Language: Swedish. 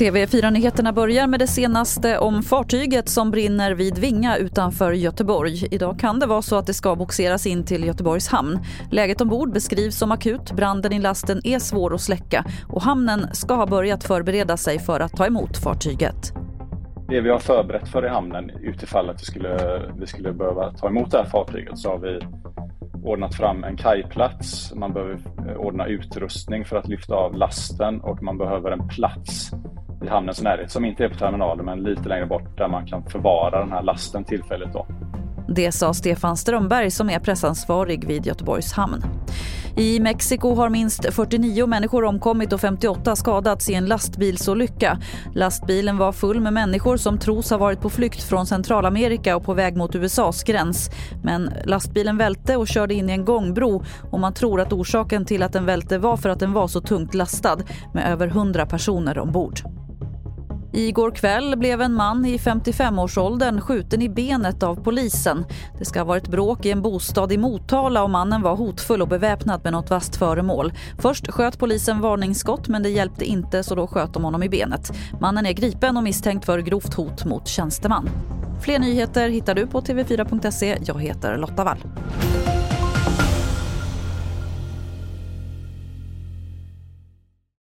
TV4-nyheterna börjar med det senaste om fartyget som brinner vid Vinga utanför Göteborg. Idag kan det vara så att det ska boxeras in till Göteborgs hamn. Läget ombord beskrivs som akut, branden i lasten är svår att släcka och hamnen ska ha börjat förbereda sig för att ta emot fartyget. Det vi har förberett för i hamnen utifall att vi skulle, vi skulle behöva ta emot det här fartyget så har vi ordnat fram en kajplats, man behöver eh, ordna utrustning för att lyfta av lasten och man behöver en plats i hamnens närhet som inte är på terminalen men lite längre bort där man kan förvara den här lasten tillfälligt. Då. Det sa Stefan Strömberg som är pressansvarig vid Göteborgs hamn. I Mexiko har minst 49 människor omkommit och 58 skadats i en lastbilsolycka. Lastbilen var full med människor som tros ha varit på flykt från Centralamerika och på väg mot USAs gräns. Men lastbilen välte och körde in i en gångbro och man tror att orsaken till att den välte var för att den var så tungt lastad med över 100 personer ombord. Igår kväll blev en man i 55-årsåldern skjuten i benet av polisen. Det ska ha varit bråk i en bostad i Motala och mannen var hotfull och beväpnad med något vasst föremål. Först sköt polisen varningsskott men det hjälpte inte så då sköt de honom i benet. Mannen är gripen och misstänkt för grovt hot mot tjänsteman. Fler nyheter hittar du på tv4.se. Jag heter Lotta Wall.